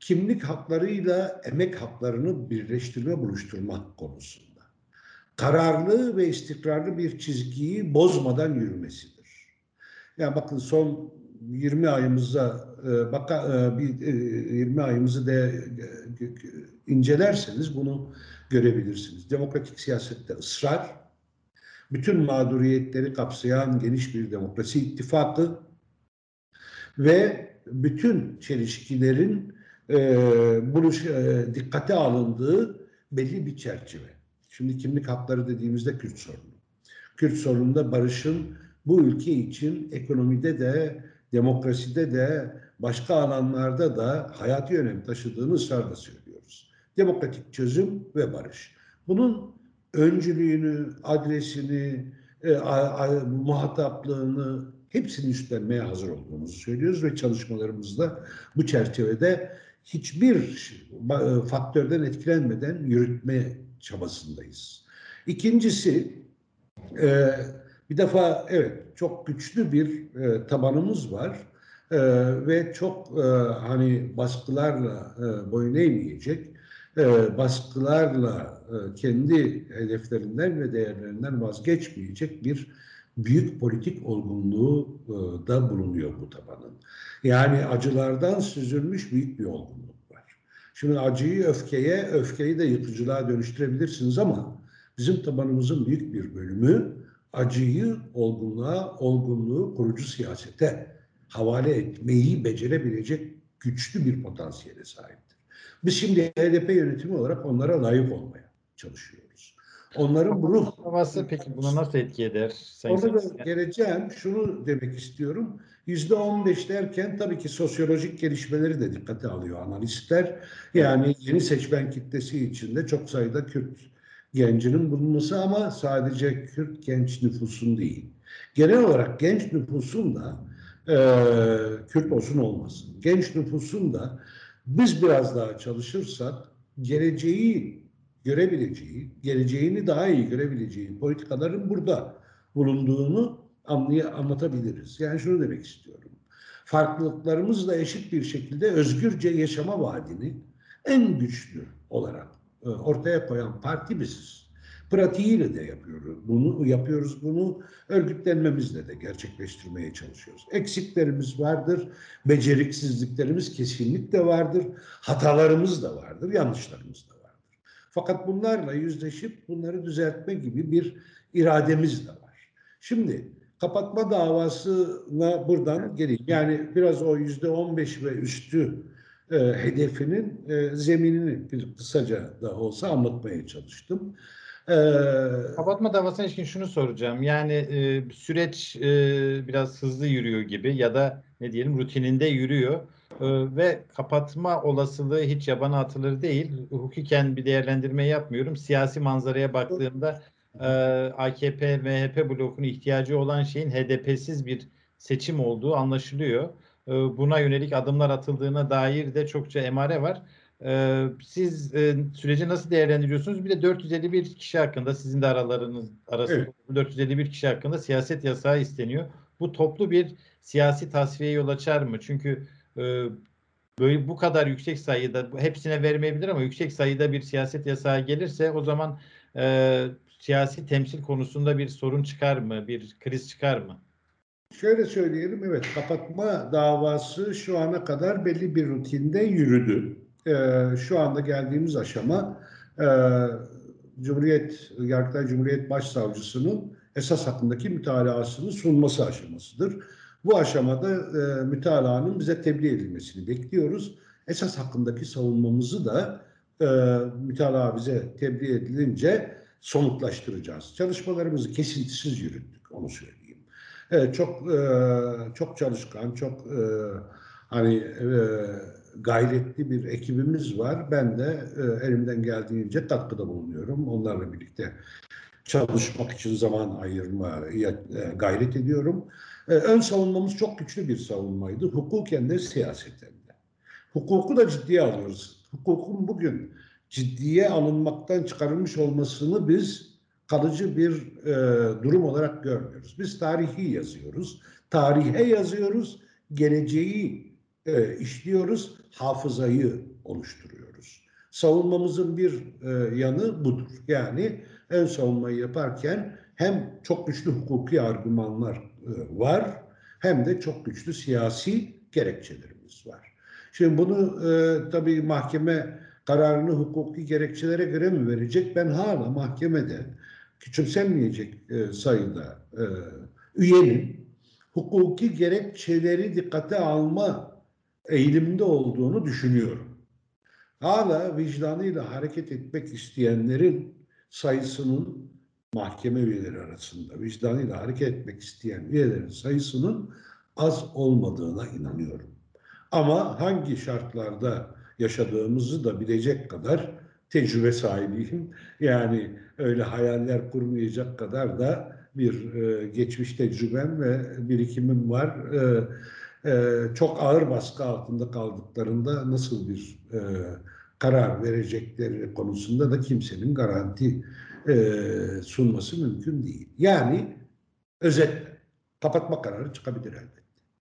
kimlik haklarıyla emek haklarını birleştirme, buluşturmak konusunda kararlı ve istikrarlı bir çizgiyi bozmadan yürümesidir. Yani bakın son 20 ayımıza e, baka, e, bir e, 20 ayımızı da e, incelerseniz bunu görebilirsiniz. Demokratik siyasette ısrar, bütün mağduriyetleri kapsayan geniş bir demokrasi ittifakı ve bütün çelişkilerin e, buluş, e, dikkate alındığı belli bir çerçeve. Şimdi kimlik hakları dediğimizde Kürt sorunu. Kürt sorununda barışın bu ülke için ekonomide de, demokraside de, başka alanlarda da hayati önem taşıdığını ısrarla söylüyoruz. Demokratik çözüm ve barış. Bunun öncülüğünü, adresini, e, a, a, muhataplığını hepsini üstlenmeye hazır olduğumuzu söylüyoruz ve çalışmalarımızda bu çerçevede hiçbir e, faktörden etkilenmeden yürütme çabasındayız. İkincisi, e, bir defa evet çok güçlü bir e, tabanımız var e, ve çok e, hani baskılarla e, boyun eğmeyecek, e, baskılarla e, kendi hedeflerinden ve değerlerinden vazgeçmeyecek bir büyük politik olgunluğu e, da bulunuyor bu tabanın. Yani acılardan süzülmüş büyük bir olgunluk var. Şimdi acıyı öfkeye, öfkeyi de yıkıcılığa dönüştürebilirsiniz ama bizim tabanımızın büyük bir bölümü acıyı olgunluğa, olgunluğu kurucu siyasete havale etmeyi becerebilecek güçlü bir potansiyele sahiptir. Biz şimdi HDP yönetimi olarak onlara layık olmaya çalışıyoruz. Onların bu ruh... Havası peki buna nasıl etki eder? Sayın Orada da geleceğim. Şunu demek istiyorum. Yüzde on beş derken tabii ki sosyolojik gelişmeleri de dikkate alıyor analistler. Yani yeni seçmen kitlesi içinde çok sayıda Kürt gencinin bulunması ama sadece Kürt genç nüfusun değil. Genel olarak genç nüfusun da e, Kürt olsun olmasın. Genç nüfusun da biz biraz daha çalışırsak geleceği görebileceği, geleceğini daha iyi görebileceği politikaların burada bulunduğunu anlay anlatabiliriz. Yani şunu demek istiyorum. Farklılıklarımızla eşit bir şekilde özgürce yaşama vaadini en güçlü olarak e, ortaya koyan parti biziz. Pratiğiyle de yapıyoruz. Bunu yapıyoruz bunu örgütlenmemizle de gerçekleştirmeye çalışıyoruz. Eksiklerimiz vardır, beceriksizliklerimiz kesinlikle vardır, hatalarımız da vardır, yanlışlarımız da vardır. Fakat bunlarla yüzleşip bunları düzeltme gibi bir irademiz de var. Şimdi kapatma davasına buradan geleyim. Yani biraz o yüzde on beş ve üstü e, hedefinin e, zeminini bir kısaca da olsa anlatmaya çalıştım. E, Kapatma davasına ilişkin şunu soracağım. Yani e, süreç e, biraz hızlı yürüyor gibi ya da ne diyelim rutininde yürüyor E, ve kapatma olasılığı hiç yabana atılır değil. Hukuken bir değerlendirme yapmıyorum. Siyasi manzaraya baktığımda e, AKP, MHP blokunun ihtiyacı olan şeyin HDP'siz bir seçim olduğu anlaşılıyor. E, buna yönelik adımlar atıldığına dair de çokça emare var. Ee, siz e, süreci nasıl değerlendiriyorsunuz? Bir de 451 kişi hakkında sizin de aralarınız arasında Evet. 451 kişi hakkında siyaset yasağı isteniyor. Bu toplu bir siyasi tasfiyeye yol açar mı? Çünkü e, böyle bu kadar yüksek sayıda hepsine vermeyebilir ama yüksek sayıda bir siyaset yasağı gelirse o zaman e, siyasi temsil konusunda bir sorun çıkar mı? Bir kriz çıkar mı? Şöyle söyleyelim, evet kapatma davası şu ana kadar belli bir rutinde yürüdü. Ee, şu anda geldiğimiz aşama e, Cumhuriyet, Yargıtay Cumhuriyet Başsavcısının esas hakkındaki mütalaasını sunması aşamasıdır. Bu aşamada e, mütalaanın bize tebliğ edilmesini bekliyoruz. Esas hakkındaki savunmamızı da e, mütalaa bize tebliğ edilince somutlaştıracağız. Çalışmalarımızı kesintisiz yürüttük, onu söyleyeyim. Evet, çok e, çok çalışkan, çok e, hani e, gayretli bir ekibimiz var. Ben de e, elimden geldiğince katkıda bulunuyorum. Onlarla birlikte çalışmak için zaman ayırmaya e, gayret ediyorum. E, ön savunmamız çok güçlü bir savunmaydı. Hukuken de siyaseten de. Hukuku da ciddiye alıyoruz. Hukukun bugün ciddiye alınmaktan çıkarılmış olmasını biz kalıcı bir e, durum olarak görmüyoruz. Biz tarihi yazıyoruz, tarihe yazıyoruz, geleceği e, işliyoruz, hafızayı oluşturuyoruz. Savunmamızın bir e, yanı budur. Yani ön savunmayı yaparken hem çok güçlü hukuki argümanlar e, var hem de çok güçlü siyasi gerekçelerimiz var. Şimdi bunu e, tabii mahkeme kararını hukuki gerekçelere göre mi verecek? Ben hala mahkemede küçümsenmeyecek e, sayıda e, üyenin hukuki gerekçeleri dikkate alma eğiliminde olduğunu düşünüyorum. Hala vicdanıyla hareket etmek isteyenlerin sayısının mahkeme üyeleri arasında vicdanıyla hareket etmek isteyen üyelerin sayısının az olmadığına inanıyorum. Ama hangi şartlarda yaşadığımızı da bilecek kadar tecrübe sahibiyim. Yani öyle hayaller kurmayacak kadar da bir e, geçmiş tecrübem ve birikimim var. E, e, çok ağır baskı altında kaldıklarında nasıl bir e, karar verecekleri konusunda da kimsenin garanti e, sunması mümkün değil. Yani özetle kapatma kararı çıkabilir elbette.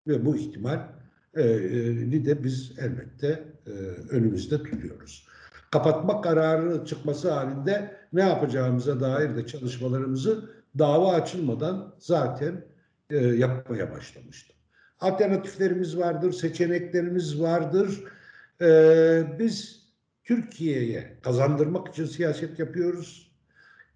Ve bu ihtimal e, e, de biz elbette e, önümüzde tutuyoruz. Kapatma kararı çıkması halinde ne yapacağımıza dair de çalışmalarımızı dava açılmadan zaten e, yapmaya başlamıştım. Alternatiflerimiz vardır, seçeneklerimiz vardır. E, biz Türkiye'ye kazandırmak için siyaset yapıyoruz.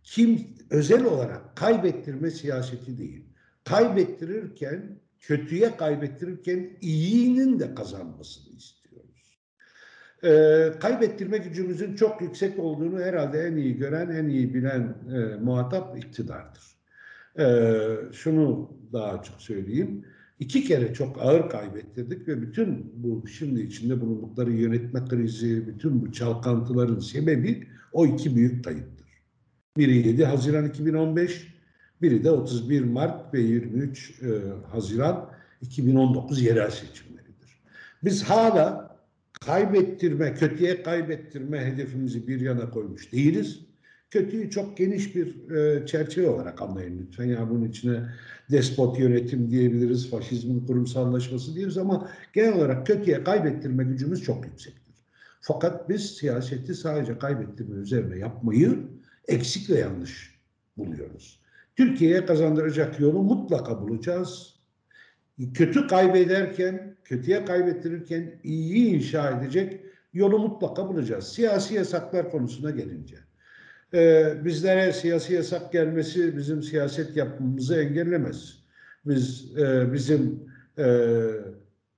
Kim özel olarak kaybettirme siyaseti değil. Kaybettirirken kötüye kaybettirirken iyinin de kazanmasını istiyoruz. Ee, kaybettirme gücümüzün çok yüksek olduğunu herhalde en iyi gören, en iyi bilen e, muhatap iktidardır. Ee, şunu daha açık söyleyeyim. İki kere çok ağır kaybettirdik ve bütün bu şimdi içinde bulundukları yönetme krizi, bütün bu çalkantıların sebebi o iki büyük kayıptır. Biri 7 Haziran 2015, biri de 31 Mart ve 23 e, Haziran 2019 yerel seçimleridir. Biz hala kaybettirme, kötüye kaybettirme hedefimizi bir yana koymuş değiliz. Kötüyü çok geniş bir e, çerçeve olarak anlayın lütfen. Yani bunun içine despot yönetim diyebiliriz, faşizmin kurumsallaşması diyoruz ama genel olarak kötüye kaybettirme gücümüz çok yüksektir. Fakat biz siyaseti sadece kaybettirme üzerine yapmayı eksik ve yanlış buluyoruz. Türkiye'ye kazandıracak yolu mutlaka bulacağız. Kötü kaybederken, kötüye kaybettirirken iyi inşa edecek yolu mutlaka bulacağız. Siyasi yasaklar konusuna gelince. Ee, bizlere siyasi yasak gelmesi bizim siyaset yapmamızı engellemez. Biz e, bizim e,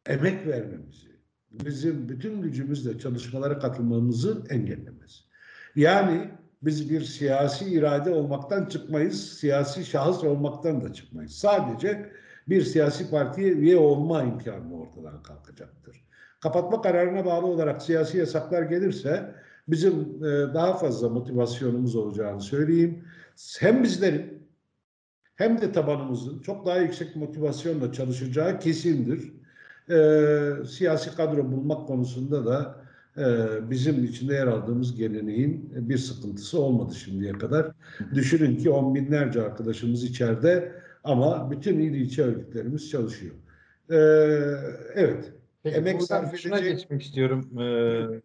emek vermemizi, bizim bütün gücümüzle çalışmalara katılmamızı engellemez. Yani biz bir siyasi irade olmaktan çıkmayız, siyasi şahıs olmaktan da çıkmayız. Sadece bir siyasi partiye üye olma imkanı ortadan kalkacaktır. Kapatma kararına bağlı olarak siyasi yasaklar gelirse bizim e, daha fazla motivasyonumuz olacağını söyleyeyim. Hem bizlerin hem de tabanımızın çok daha yüksek motivasyonla çalışacağı kesindir. E, siyasi kadro bulmak konusunda da ee, bizim içinde yer aldığımız geleneğin bir sıkıntısı olmadı şimdiye kadar. Düşünün ki on binlerce arkadaşımız içeride ama bütün il ilçe örgütlerimiz çalışıyor. Evet. Peki, Emek sarf edecek... geçmek istiyorum. Ee,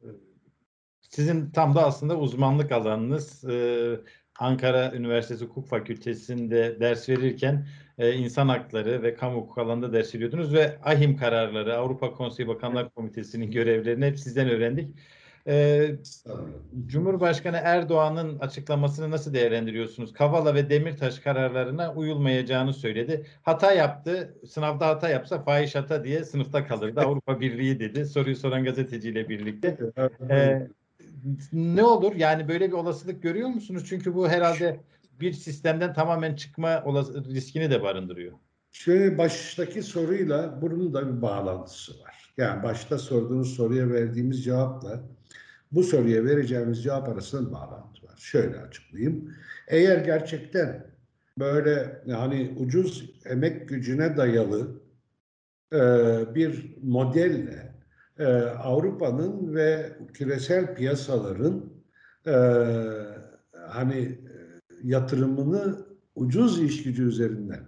sizin tam da aslında uzmanlık alanınız. Ee, Ankara Üniversitesi Hukuk Fakültesi'nde ders verirken e, insan hakları ve kamu hukuk alanında ders veriyordunuz ve AHİM kararları, Avrupa Konseyi Bakanlar Komitesi'nin görevlerini hep sizden öğrendik. E, Cumhurbaşkanı Erdoğan'ın açıklamasını nasıl değerlendiriyorsunuz? Kavala ve Demirtaş kararlarına uyulmayacağını söyledi. Hata yaptı. Sınavda hata yapsa fahiş hata diye sınıfta kalırdı. Avrupa Birliği dedi. Soruyu soran gazeteciyle birlikte. E, ne olur? Yani böyle bir olasılık görüyor musunuz? Çünkü bu herhalde bir sistemden tamamen çıkma riskini de barındırıyor. Şöyle baştaki soruyla bunun da bir bağlantısı var. Yani başta sorduğunuz soruya verdiğimiz cevapla bu soruya vereceğimiz cevap arasında bağlantı var. Şöyle açıklayayım. Eğer gerçekten böyle yani ucuz emek gücüne dayalı e, bir modelle e, Avrupa'nın ve küresel piyasaların e, hani e, yatırımını ucuz iş gücü üzerinden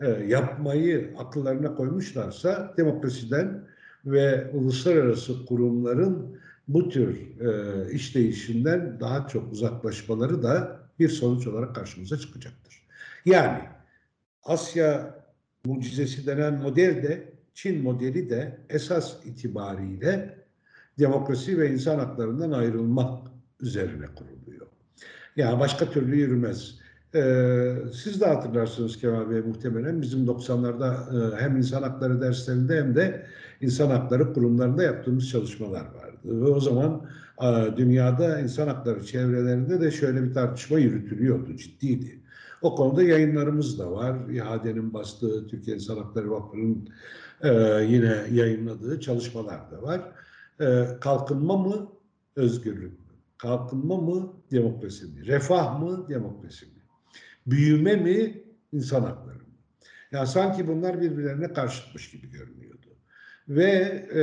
e, yapmayı akıllarına koymuşlarsa demokrasiden ve uluslararası kurumların bu tür e, işleyişinden daha çok uzaklaşmaları da bir sonuç olarak karşımıza çıkacaktır. Yani Asya mucizesi denen model de Çin modeli de esas itibariyle demokrasi ve insan haklarından ayrılmak üzerine kuruluyor. Yani başka türlü yürümez. Ee, siz de hatırlarsınız Kemal Bey muhtemelen bizim 90'larda e, hem insan hakları derslerinde hem de insan hakları kurumlarında yaptığımız çalışmalar vardı. Ve o zaman e, dünyada insan hakları çevrelerinde de şöyle bir tartışma yürütülüyordu, ciddiydi. O konuda yayınlarımız da var. İHA'denin bastığı Türkiye İnsan Hakları Vakfı'nın e, yine yayınladığı çalışmalar da var. E, kalkınma mı, özgürlük mü? Kalkınma mı, demokrasi mi? Refah mı, demokrasi mi? Büyüme mi, insan hakları mı? Yani sanki bunlar birbirlerine karşıtmış gibi görünüyordu. Ve e,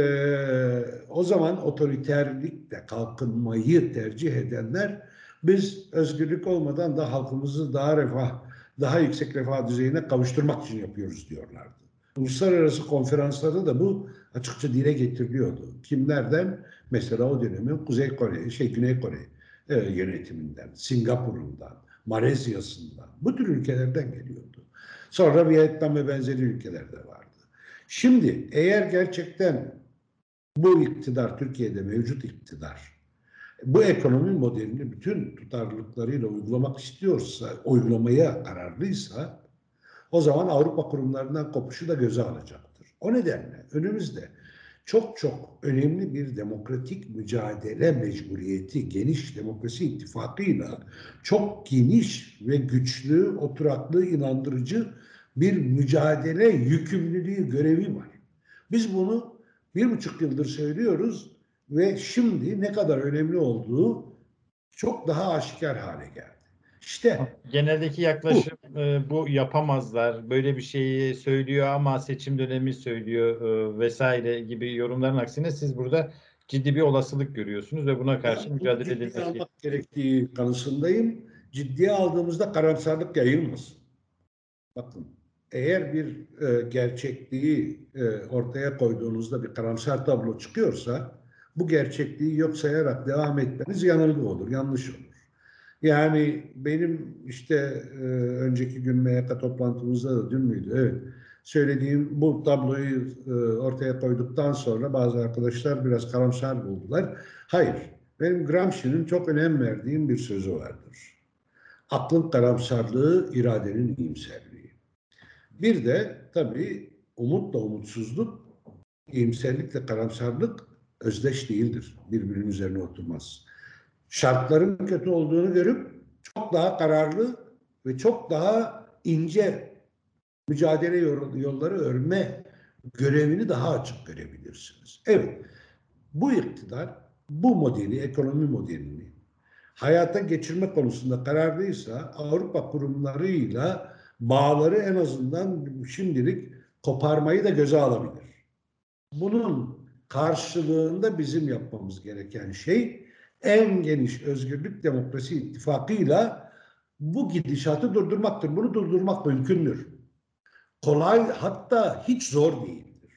o zaman otoriterlikle kalkınmayı tercih edenler biz özgürlük olmadan da halkımızı daha refah, daha yüksek refah düzeyine kavuşturmak için yapıyoruz diyorlardı. Uluslararası konferanslarda da bu açıkça dile getiriliyordu. Kimlerden? Mesela o dönemin Kuzey Kore, şey Güney Kore e, yönetiminden, Singapur'undan, Malezya'sından, bu tür ülkelerden geliyordu. Sonra Vietnam ve benzeri ülkelerde vardı. Şimdi eğer gerçekten bu iktidar, Türkiye'de mevcut iktidar, bu ekonomi modelini bütün tutarlılıklarıyla uygulamak istiyorsa, uygulamaya kararlıysa o zaman Avrupa kurumlarından kopuşu da göze alacaktır. O nedenle önümüzde çok çok önemli bir demokratik mücadele mecburiyeti, geniş demokrasi ittifakıyla çok geniş ve güçlü, oturaklı, inandırıcı bir mücadele yükümlülüğü, görevi var. Biz bunu bir buçuk yıldır söylüyoruz ve şimdi ne kadar önemli olduğu çok daha aşikar hale geldi. İşte Geneldeki yaklaşım bu. E, bu yapamazlar, böyle bir şeyi söylüyor ama seçim dönemi söylüyor e, vesaire gibi yorumların aksine siz burada ciddi bir olasılık görüyorsunuz ve buna karşı yani, mücadele edilmesi almak gerektiği kanısındayım. Ciddiye aldığımızda karamsarlık yayılmasın. Bakın eğer bir e, gerçekliği e, ortaya koyduğunuzda bir karamsar tablo çıkıyorsa bu gerçekliği yok sayarak devam etmeniz yanılgı olur, yanlış olur. Yani benim işte e, önceki gün MYK toplantımızda da dün müydü? Evet. Söylediğim bu tabloyu e, ortaya koyduktan sonra bazı arkadaşlar biraz karamsar buldular. Hayır. Benim Gramsci'nin çok önem verdiğim bir sözü vardır. Aklın karamsarlığı, iradenin iyimserliği. Bir de tabii umutla umutsuzluk, iyimserlikle karamsarlık özdeş değildir. Birbirinin üzerine oturmaz şartların kötü olduğunu görüp çok daha kararlı ve çok daha ince mücadele yolları örme görevini daha açık görebilirsiniz. Evet, bu iktidar bu modeli, ekonomi modelini hayata geçirme konusunda kararlıysa Avrupa kurumlarıyla bağları en azından şimdilik koparmayı da göze alabilir. Bunun karşılığında bizim yapmamız gereken şey en geniş özgürlük demokrasi ittifakıyla bu gidişatı durdurmaktır. Bunu durdurmak mümkündür. Kolay hatta hiç zor değildir.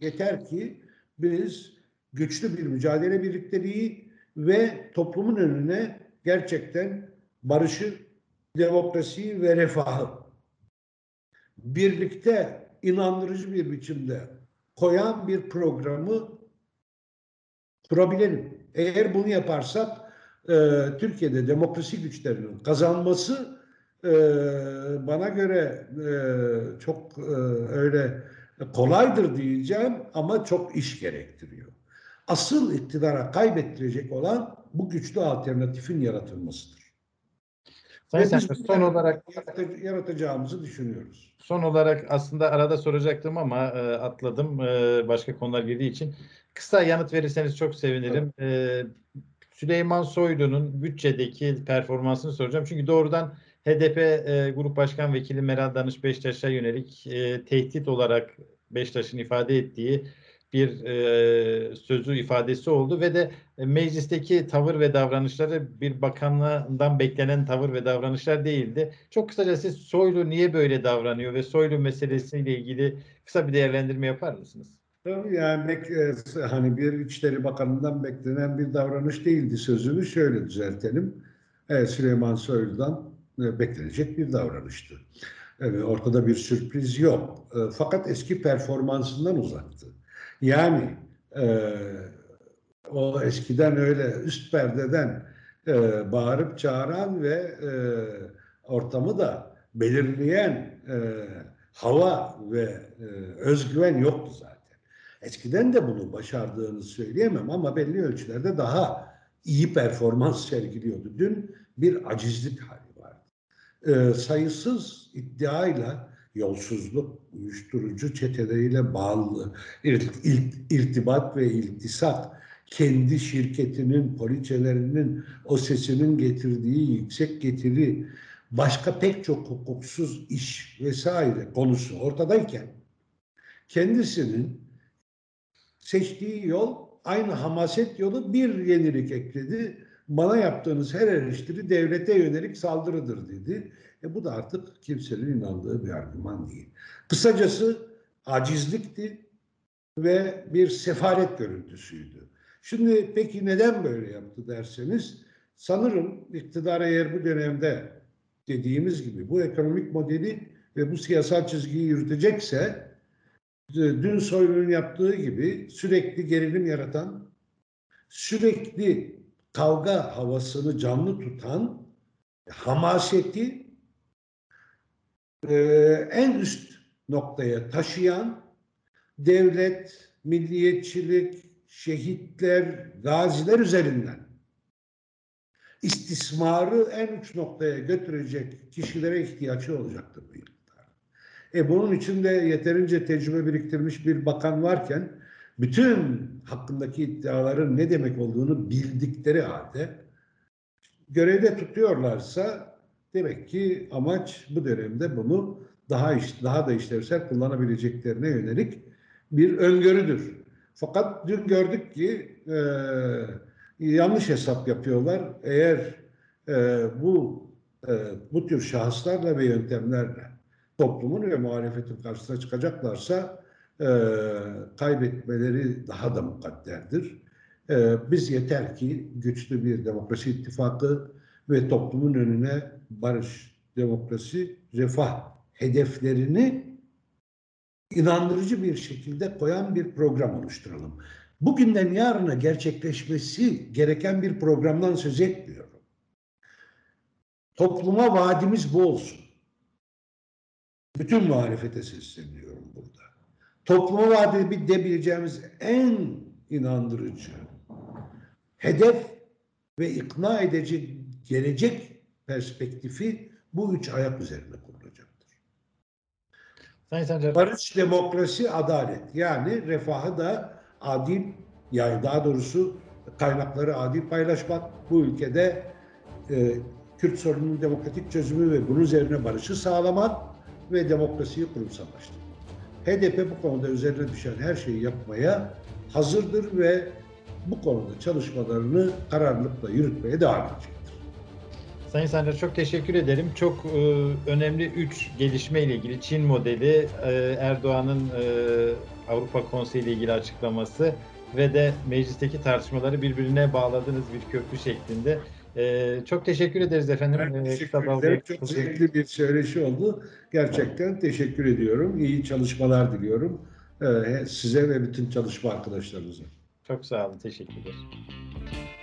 Yeter ki biz güçlü bir mücadele birlikteliği ve toplumun önüne gerçekten barışı, demokrasiyi ve refahı birlikte inandırıcı bir biçimde koyan bir programı kurabilelim. Eğer bunu yaparsak e, Türkiye'de demokrasi güçlerinin kazanması e, bana göre e, çok e, öyle kolaydır diyeceğim ama çok iş gerektiriyor. Asıl iktidara kaybettirecek olan bu güçlü alternatifin yaratılmasıdır. Sayın biz son olarak yaratacağımızı düşünüyoruz. Son olarak aslında arada soracaktım ama e, atladım e, başka konular girdiği için. Kısa yanıt verirseniz çok sevinirim. E, Süleyman Soylu'nun bütçedeki performansını soracağım. Çünkü doğrudan HDP e, Grup Başkan Vekili Meral Danış Beştaş'a yönelik e, tehdit olarak Beştaş'ın ifade ettiği bir e, sözü ifadesi oldu ve de meclisteki tavır ve davranışları bir bakanlığından beklenen tavır ve davranışlar değildi. Çok kısaca siz Soylu niye böyle davranıyor ve Soylu meselesiyle ilgili kısa bir değerlendirme yapar mısınız? Tabii yani bek, e, hani bir İçişleri Bakanı'ndan beklenen bir davranış değildi sözünü şöyle düzeltelim. Evet, Süleyman Soylu'dan e, beklenecek bir davranıştı. Evet, ortada bir sürpriz yok. E, fakat eski performansından uzaktı. Yani e, o eskiden öyle üst perdeden e, bağırıp çağıran ve e, ortamı da belirleyen e, hava ve e, özgüven yoktu zaten. Eskiden de bunu başardığını söyleyemem ama belli ölçülerde daha iyi performans sergiliyordu. Dün bir acizlik hali vardı. E, sayısız iddiayla yolsuzluk, uyuşturucu çeteleriyle bağlı irtibat ve iltisat, kendi şirketinin, poliçelerinin, o sesinin getirdiği yüksek getiri, başka pek çok hukuksuz iş vesaire konusu ortadayken kendisinin seçtiği yol aynı hamaset yolu bir yenilik ekledi. Bana yaptığınız her eleştiri devlete yönelik saldırıdır dedi. E bu da artık kimsenin inandığı bir argüman değil. Kısacası acizlikti ve bir sefaret görüntüsüydü. Şimdi peki neden böyle yaptı derseniz sanırım iktidar eğer bu dönemde dediğimiz gibi bu ekonomik modeli ve bu siyasal çizgiyi yürütecekse dün Soylu'nun yaptığı gibi sürekli gerilim yaratan, sürekli kavga havasını canlı tutan, hamaseti e, en üst noktaya taşıyan devlet, milliyetçilik, şehitler, gaziler üzerinden istismarı en uç noktaya götürecek kişilere ihtiyaçı olacaktır bu yılda. E bunun için de yeterince tecrübe biriktirmiş bir bakan varken bütün hakkındaki iddiaların ne demek olduğunu bildikleri halde görevde tutuyorlarsa Demek ki amaç bu dönemde bunu daha iş, daha da işlevsel kullanabileceklerine yönelik bir öngörüdür. Fakat dün gördük ki e, yanlış hesap yapıyorlar. Eğer e, bu e, bu tür şahıslarla ve yöntemlerle toplumun ve muhalefetin karşısına çıkacaklarsa e, kaybetmeleri daha da mukadderdir. E, biz yeter ki güçlü bir demokrasi ittifakı ve toplumun önüne barış, demokrasi, refah hedeflerini inandırıcı bir şekilde koyan bir program oluşturalım. Bugünden yarına gerçekleşmesi gereken bir programdan söz etmiyorum. Topluma vaadimiz bu olsun. Bütün muhalefete sesleniyorum burada. Topluma vaat edebileceğimiz en inandırıcı hedef ve ikna edici gelecek perspektifi bu üç ayak üzerine kurulacaktır. Barış, demokrasi, adalet. Yani refahı da adil, yani daha doğrusu kaynakları adil paylaşmak, bu ülkede e, Kürt sorununun demokratik çözümü ve bunun üzerine barışı sağlamak ve demokrasiyi kurumsallaştırmak. HDP bu konuda üzerine düşen her şeyi yapmaya hazırdır ve bu konuda çalışmalarını kararlılıkla yürütmeye devam edecek. Sayın Sancar çok teşekkür ederim. Çok e, önemli üç gelişme ile ilgili Çin modeli, e, Erdoğan'ın e, Avrupa Konseyi ile ilgili açıklaması ve de meclisteki tartışmaları birbirine bağladığınız bir köprü şeklinde. E, çok teşekkür ederiz efendim. Ben e, teşekkür ederim. Çok zevkli bir söyleşi oldu. Gerçekten teşekkür ediyorum. İyi çalışmalar diliyorum. E, size ve bütün çalışma arkadaşlarınıza. Çok sağ olun. Teşekkür ederim.